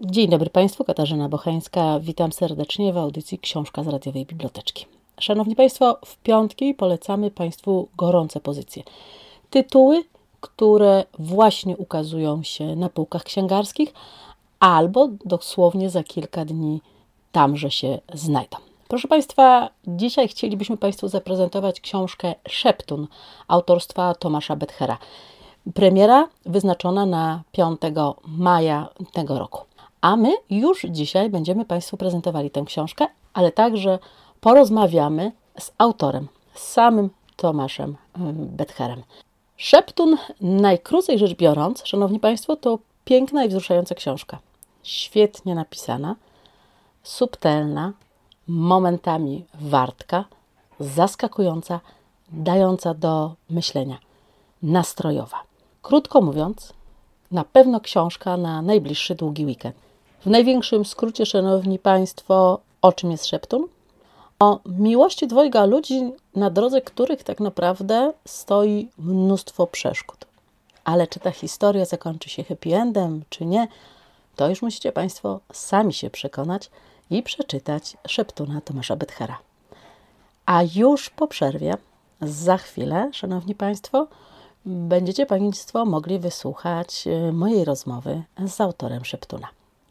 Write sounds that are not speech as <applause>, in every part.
Dzień dobry Państwu, Katarzyna Bocheńska. Witam serdecznie w audycji Książka z Radiowej Biblioteczki. Szanowni Państwo, w piątki polecamy Państwu gorące pozycje. Tytuły, które właśnie ukazują się na półkach księgarskich albo dosłownie za kilka dni tamże się znajdą. Proszę Państwa, dzisiaj chcielibyśmy Państwu zaprezentować książkę Szeptun autorstwa Tomasza Bethera. Premiera wyznaczona na 5 maja tego roku. A my już dzisiaj będziemy Państwu prezentowali tę książkę, ale także porozmawiamy z autorem, z samym Tomaszem Betherem. Szeptun, najkrócej rzecz biorąc, Szanowni Państwo, to piękna i wzruszająca książka. Świetnie napisana, subtelna, momentami wartka, zaskakująca, dająca do myślenia, nastrojowa. Krótko mówiąc, na pewno książka na najbliższy długi weekend. W największym skrócie, Szanowni Państwo, o czym jest Szeptun? O miłości dwojga ludzi, na drodze których tak naprawdę stoi mnóstwo przeszkód. Ale czy ta historia zakończy się happy endem, czy nie, to już musicie Państwo sami się przekonać i przeczytać Szeptuna Tomasza Bethera. A już po przerwie, za chwilę, Szanowni Państwo, będziecie Państwo mogli wysłuchać y, mojej rozmowy z autorem Szeptuna.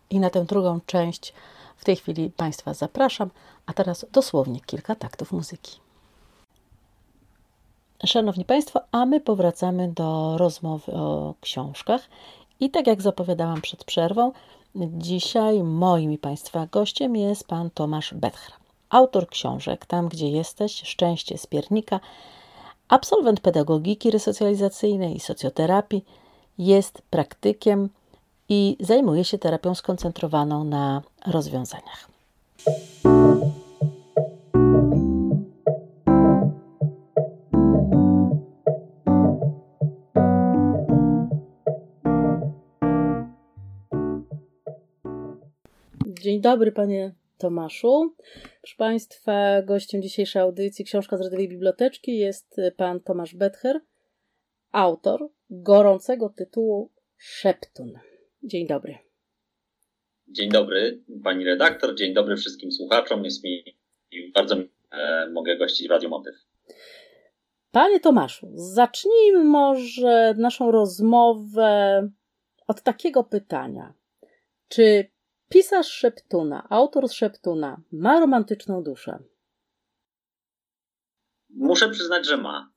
I na tę drugą część w tej chwili Państwa zapraszam, a teraz dosłownie kilka taktów muzyki. Szanowni Państwo, a my powracamy do rozmowy o książkach. I tak jak zapowiadałam przed przerwą, dzisiaj moim i Państwa gościem jest pan Tomasz Betcher, autor książek Tam, gdzie jesteś, Szczęście z piernika, absolwent pedagogiki resocjalizacyjnej i socjoterapii, jest praktykiem i zajmuje się terapią skoncentrowaną na rozwiązaniach. Dzień dobry, panie Tomaszu. Proszę Państwa, gościem dzisiejszej audycji Książka z Radiowej Biblioteczki jest pan Tomasz Betcher, autor gorącego tytułu Szeptun. Dzień dobry. Dzień dobry, pani redaktor, dzień dobry wszystkim słuchaczom. Jest mi bardzo e, mogę gościć w Radio Motyw. Panie Tomaszu, zacznijmy może naszą rozmowę od takiego pytania. Czy pisarz Szeptuna, autor Szeptuna ma romantyczną duszę? Muszę przyznać, że ma.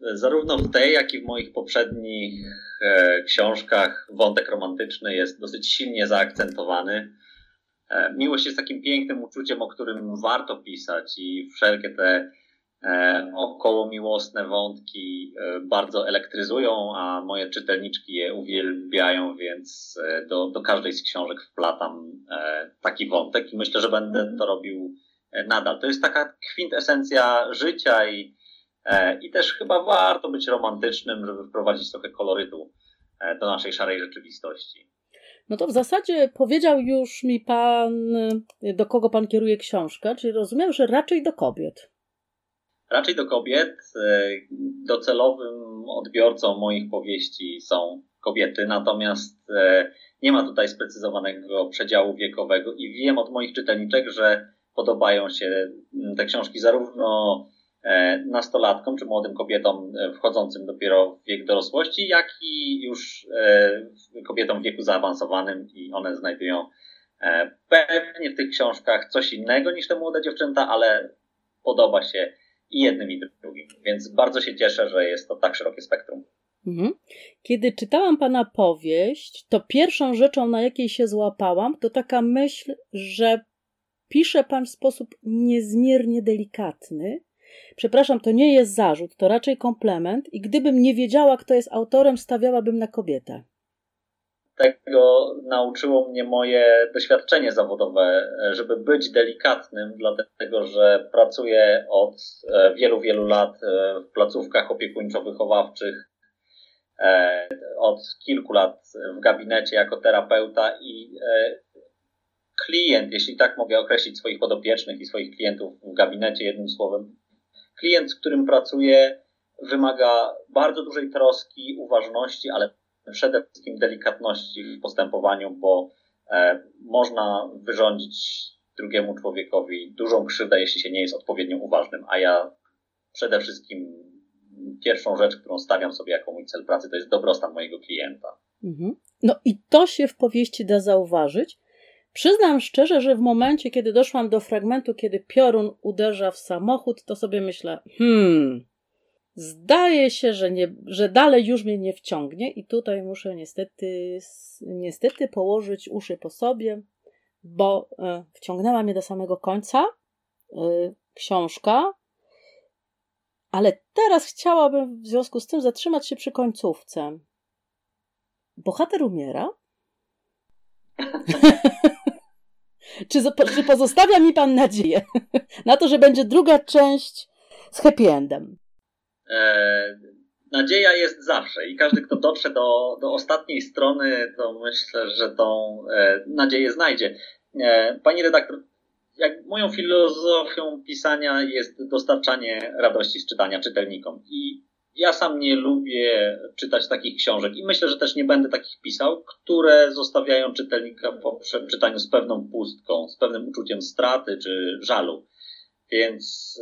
Zarówno w tej, jak i w moich poprzednich e, książkach wątek romantyczny jest dosyć silnie zaakcentowany. E, miłość jest takim pięknym uczuciem, o którym warto pisać i wszelkie te e, około miłosne wątki bardzo elektryzują, a moje czytelniczki je uwielbiają, więc do, do każdej z książek wplatam taki wątek i myślę, że będę to robił nadal. To jest taka kwintesencja życia i I też chyba warto być romantycznym, żeby wprowadzić trochę kolorytu e, do naszej szarej rzeczywistości. No to w zasadzie powiedział już mi pan, do kogo pan kieruje książkę, czyli rozumiem, że raczej do kobiet. Raczej do kobiet. E, docelowym odbiorcą moich powieści są kobiety, natomiast nie ma tutaj sprecyzowanego przedziału wiekowego i wiem od moich czytelniczek, że podobają się te książki zarówno E, nastolatkom czy młodym kobietom e, wchodzącym dopiero w wiek dorosłości, jak i już e, kobietom w wieku zaawansowanym i one znajdują pewnie w tych książkach coś innego niż te młode dziewczęta, ale podoba się i jednym i drugim. Więc bardzo się cieszę, że jest to tak szerokie spektrum. Mhm. Kiedy czytałam Pana powieść, to pierwszą rzeczą, na jakiej się złapałam, to taka myśl, że pisze Pan w sposób niezmiernie delikatny, Przepraszam, to nie jest zarzut, to raczej komplement i gdybym nie wiedziała, kto jest autorem, stawiałabym na kobietę. Tego nauczyło mnie moje doświadczenie zawodowe, żeby być delikatnym, dlatego że pracuję od e, wielu, wielu lat e, w placówkach opiekuńczo-wychowawczych, e, od kilku lat w gabinecie jako terapeuta i klient, jeśli tak mogę określić swoich podopiecznych i swoich klientów w gabinecie jednym słowem, klient, z którym pracuję, wymaga bardzo dużej troski, uważności, ale przede wszystkim delikatności w postępowaniu, bo można wyrządzić drugiemu człowiekowi dużą krzywdę, jeśli się nie jest odpowiednio uważnym, a ja przede wszystkim pierwszą rzecz, którą stawiam sobie jako mój cel pracy, to jest dobrostan mojego klienta. Mhm. No i to się w powieści da zauważyć. Przyznam szczerze, że w momencie, kiedy doszłam do fragmentu, kiedy piorun uderza w samochód, to sobie myślę, hmm, zdaje się, że, nie, że dalej już mnie nie wciągnie i tutaj muszę niestety, niestety położyć uszy po sobie, bo e, wciągnęła mnie do samego końca e, książka, ale teraz chciałabym w związku z tym zatrzymać się przy końcówce. Bohater umiera? <laughs> czy, czy pozostawia mi pan nadzieję <laughs> na to, że będzie druga część z happy endem? E, nadzieja jest zawsze i każdy, kto dotrze do, do ostatniej strony, to myślę, że tą e, nadzieję znajdzie. E, pani redaktor, jak moją filozofią pisania jest dostarczanie radości z czytania czytelnikom. I ja sam nie lubię czytać takich książek i myślę, że też nie będę takich pisał, które zostawiają czytelnika po przeczytaniu z pewną pustką, z pewnym uczuciem straty czy żalu. Więc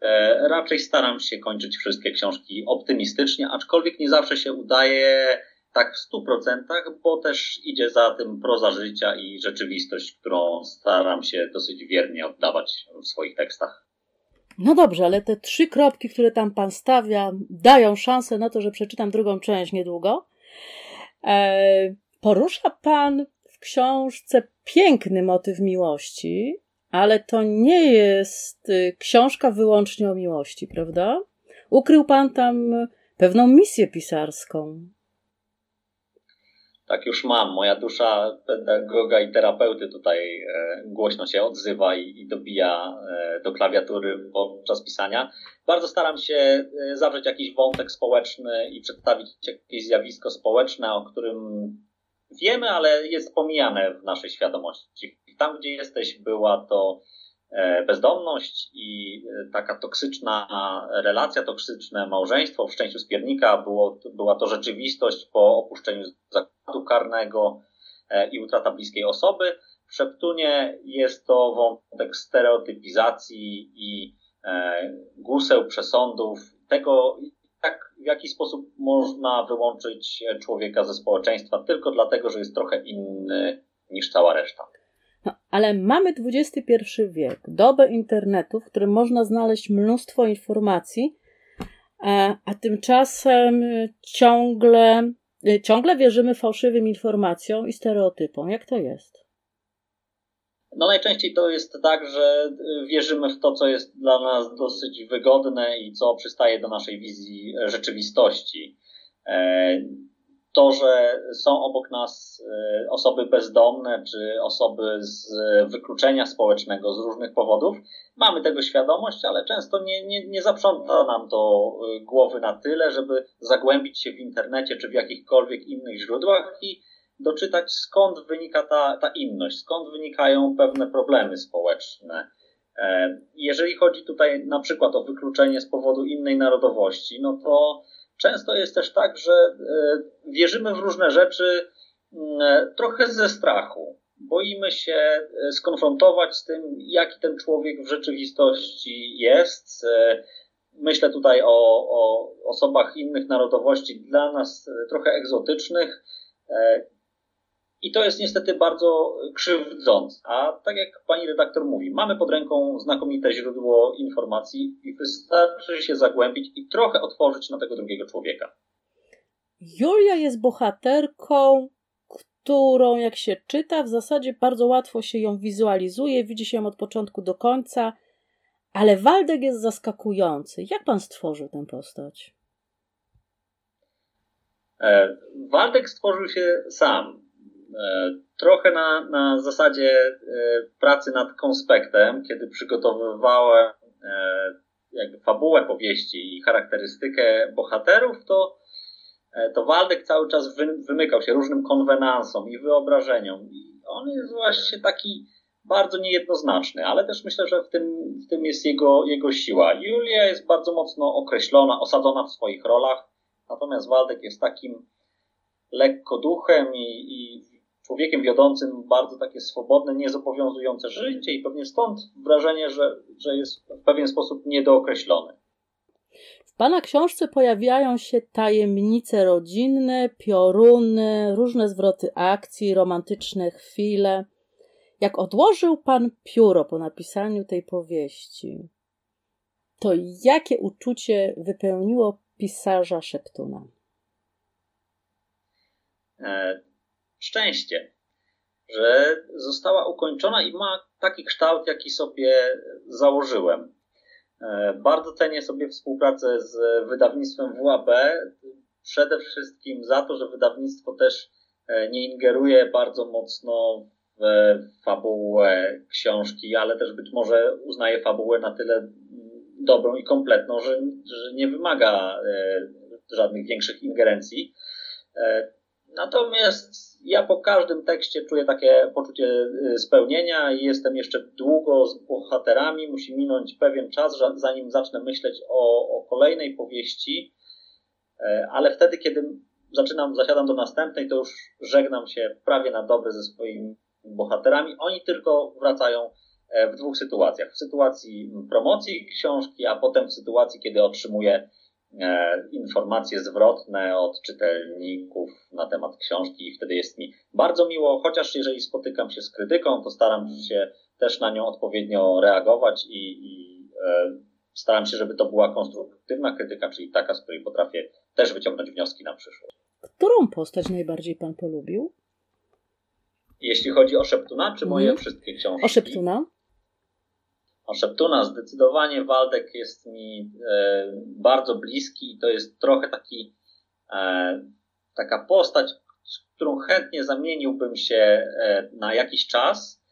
e, raczej staram się kończyć wszystkie książki optymistycznie, aczkolwiek nie zawsze się udaje tak w stu procentach, bo też idzie za tym proza życia i rzeczywistość, którą staram się dosyć wiernie oddawać w swoich tekstach. No dobrze, ale te trzy kropki, które tam pan stawia, dają szansę na to, że przeczytam drugą część niedługo. E, porusza pan w książce piękny motyw miłości, ale to nie jest y, książka wyłącznie o miłości, prawda? Ukrył pan tam pewną misję pisarską tak już mam. Moja dusza pedagoga i terapeuty tutaj e, głośno się odzywa i, i dobija e, do klawiatury podczas pisania. Bardzo staram się e, zawrzeć jakiś wątek społeczny i przedstawić jakieś zjawisko społeczne, o którym wiemy, ale jest pomijane w naszej świadomości. Tam, gdzie jesteś, była to bezdomność i e, taka toksyczna relacja, toksyczne małżeństwo w szczęściu spiernika było, była to rzeczywistość po opuszczeniu zakładu karnego e, i utrata bliskiej osoby. W Szeptunie jest to wątek stereotypizacji i guseł przesądów, tego jak, w jaki sposób można wyłączyć człowieka ze społeczeństwa tylko dlatego, że jest trochę inny niż cała reszta. Ale mamy XXI wiek, dobę internetu, w którym można znaleźć mnóstwo informacji, e, a tymczasem ciągle, e, ciągle wierzymy fałszywym informacjom i stereotypom. Jak to jest? No najczęściej to jest tak, że wierzymy w to, co jest dla nas dosyć wygodne i co przystaje do naszej wizji rzeczywistości. E, to, że są obok nas e, osoby bezdomne czy osoby z wykluczenia społecznego z różnych powodów, mamy tego świadomość, ale często nie, nie, nie zaprząta nam to e, głowy na tyle, żeby zagłębić się w internecie czy w jakichkolwiek innych źródłach i doczytać skąd wynika ta, ta inność, skąd wynikają pewne problemy społeczne. E, jeżeli chodzi tutaj na przykład o wykluczenie z powodu innej narodowości, no to Często jest też tak, że e, wierzymy w różne rzeczy mm, trochę ze strachu. Boimy się e, skonfrontować z tym, jaki ten człowiek w rzeczywistości jest. E, myślę tutaj o, o osobach innych narodowości, dla nas trochę egzotycznych, i to jest niestety bardzo krzywdzące. A tak jak pani redaktor mówi, mamy pod ręką znakomite źródło informacji i wystarczy się zagłębić i trochę otworzyć na tego drugiego człowieka. Julia jest bohaterką, którą jak się czyta, w zasadzie bardzo łatwo się ją wizualizuje, widzi się ją od początku do końca, ale Waldek jest zaskakujący. Jak pan stworzył tę postać? E, Waldek stworzył się sam. E, trochę na, na zasadzie e, pracy nad konspektem, kiedy przygotowywałem e, jakby fabułę powieści i charakterystykę bohaterów, to, to Waldek cały czas wy, wymykał się różnym konwenansom i wyobrażeniom. I on jest właśnie taki bardzo niejednoznaczny, ale też myślę, że w tym, w tym jest jego, jego siła. Julia jest bardzo mocno określona, osadzona w swoich rolach, natomiast Waldek jest takim lekko duchem i, i człowiekiem wiodącym bardzo takie swobodne, niezobowiązujące życie i pewnie stąd wrażenie, że, że jest w pewien sposób niedookreślony. W Pana książce pojawiają się tajemnice rodzinne, pioruny, różne zwroty akcji, romantyczne chwile. Jak odłożył Pan pióro po napisaniu tej powieści, to jakie uczucie wypełniło pisarza Szeptuna? E, szczęście, że została ukończona i ma taki kształt, jaki sobie założyłem. E, bardzo cenię sobie współpracę z wydawnictwem WAB. Przede wszystkim za to, że wydawnictwo też e, nie ingeruje bardzo mocno w fabułę książki, ale też być może uznaje fabułę na tyle dobrą i kompletną, że, że nie wymaga e, żadnych większych ingerencji. Natomiast ja po każdym tekście czuję takie poczucie y, spełnienia i jestem jeszcze długo z bohaterami. Musi minąć pewien czas, zanim zacznę myśleć o, o kolejnej powieści, e, ale wtedy, kiedy zaczynam, zasiadam do następnej, to już żegnam się prawie na dobre ze swoimi bohaterami. Oni tylko wracają e, w dwóch sytuacjach. W sytuacji promocji książki, a potem w sytuacji, kiedy otrzymuję E, informacje zwrotne od czytelników na temat książki i wtedy jest mi bardzo miło, chociaż jeżeli spotykam się z krytyką, to staram się też na nią odpowiednio reagować i, i e, staram się, żeby to była konstruktywna krytyka, czyli taka, z której potrafię też wyciągnąć wnioski na przyszłość. Którą postać najbardziej pan polubił? Jeśli chodzi o Szeptuna, czy moje mm. wszystkie książki? O Szeptuna? O Szeptuna zdecydowanie Waldek jest mi e, bardzo bliski i to jest trochę taki e, taka postać, z którą chętnie zamieniłbym się e, na jakiś czas,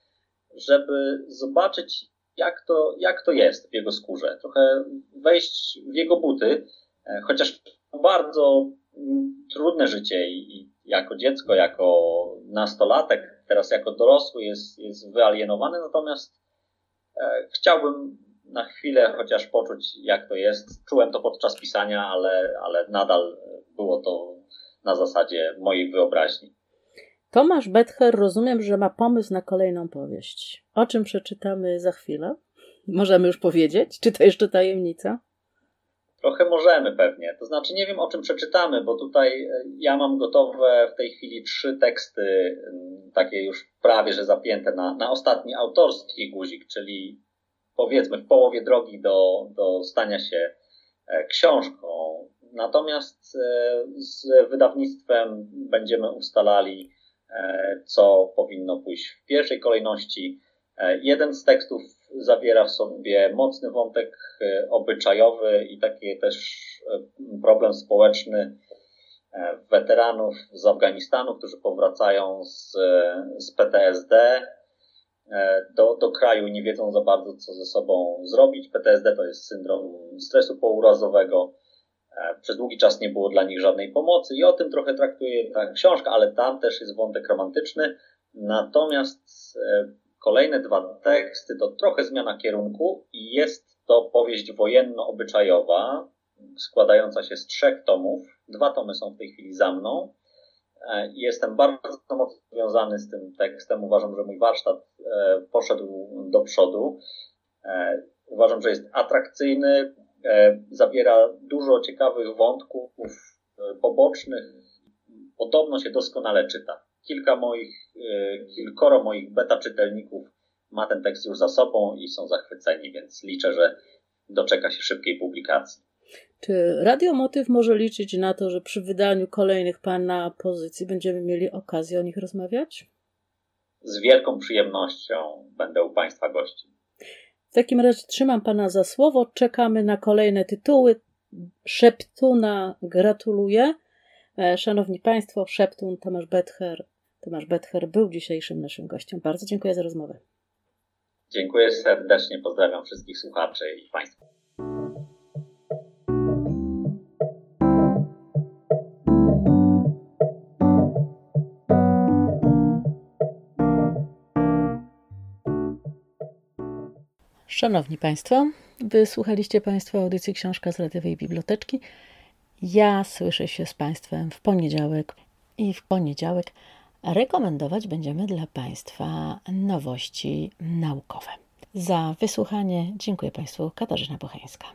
żeby zobaczyć jak to, jak to jest w jego skórze. Trochę wejść w jego buty, e, chociaż bardzo trudne życie i, i jako dziecko, jako nastolatek, teraz jako dorosły jest, jest wyalienowany, natomiast chciałbym na chwilę chociaż poczuć, jak to jest. Czułem to podczas pisania, ale, ale nadal było to na zasadzie mojej wyobraźni. Tomasz Betcher, rozumiem, że ma pomysł na kolejną powieść. O czym przeczytamy za chwilę? Możemy już powiedzieć? Czy to jeszcze tajemnica? Trochę możemy pewnie. To znaczy, nie wiem o czym przeczytamy, bo tutaj e, ja mam gotowe w tej chwili trzy teksty, takie już prawie że zapięte na, na ostatni autorski guzik, czyli powiedzmy w połowie drogi do, do stania się e, książką. Natomiast e, z wydawnictwem będziemy ustalali, co powinno pójść w pierwszej kolejności. Jeden z tekstów zawiera w sobie mocny wątek e, obyczajowy i taki też e, problem społeczny e, weteranów z Afganistanu, którzy powracają z, z PTSD do, do kraju i nie wiedzą za bardzo, co ze sobą zrobić. PTSD to jest syndrom stresu pourazowego. Przez długi czas nie było dla nich żadnej pomocy i o tym trochę traktuje ta książka, ale tam też jest wątek romantyczny. Natomiast Kolejne dwa teksty to trochę zmiana kierunku i jest to powieść wojenno-obyczajowa, składająca się z trzech tomów. Dwa tomy są w tej chwili za mną. E, jestem bardzo mocno związany z tym tekstem. Uważam, że mój warsztat e, poszedł do przodu. E, uważam, że jest atrakcyjny, zawiera dużo ciekawych wątków pobocznych. Podobno się doskonale czyta kilka moich, e, kilkoro moich beta czytelników ma ten tekst już za sobą i są zachwyceni, więc liczę, że doczeka się szybkiej publikacji. Czy Radiomotyw może liczyć na to, że przy wydaniu kolejnych Pana pozycji będziemy mieli okazję o nich rozmawiać? Z wielką przyjemnością będę u Państwa gości. W takim razie trzymam Pana za słowo, czekamy na kolejne tytuły. Szeptuna gratuluję. E, szanowni Państwo, Szeptun, Tomasz Betcher. Tomasz Betcher był dzisiejszym naszym gościem. Bardzo dziękuję za rozmowę. Dziękuję serdecznie, pozdrawiam wszystkich słuchaczy i Państwa. Szanowni Państwo, wysłuchaliście Państwo audycji Książka z Radiowej Biblioteczki. Ja słyszę się z Państwem w poniedziałek. i w poniedziałek rekomendować będziemy dla Państwa nowości naukowe. Za wysłuchanie dziękuję Państwu Katarzyna Bocheńska.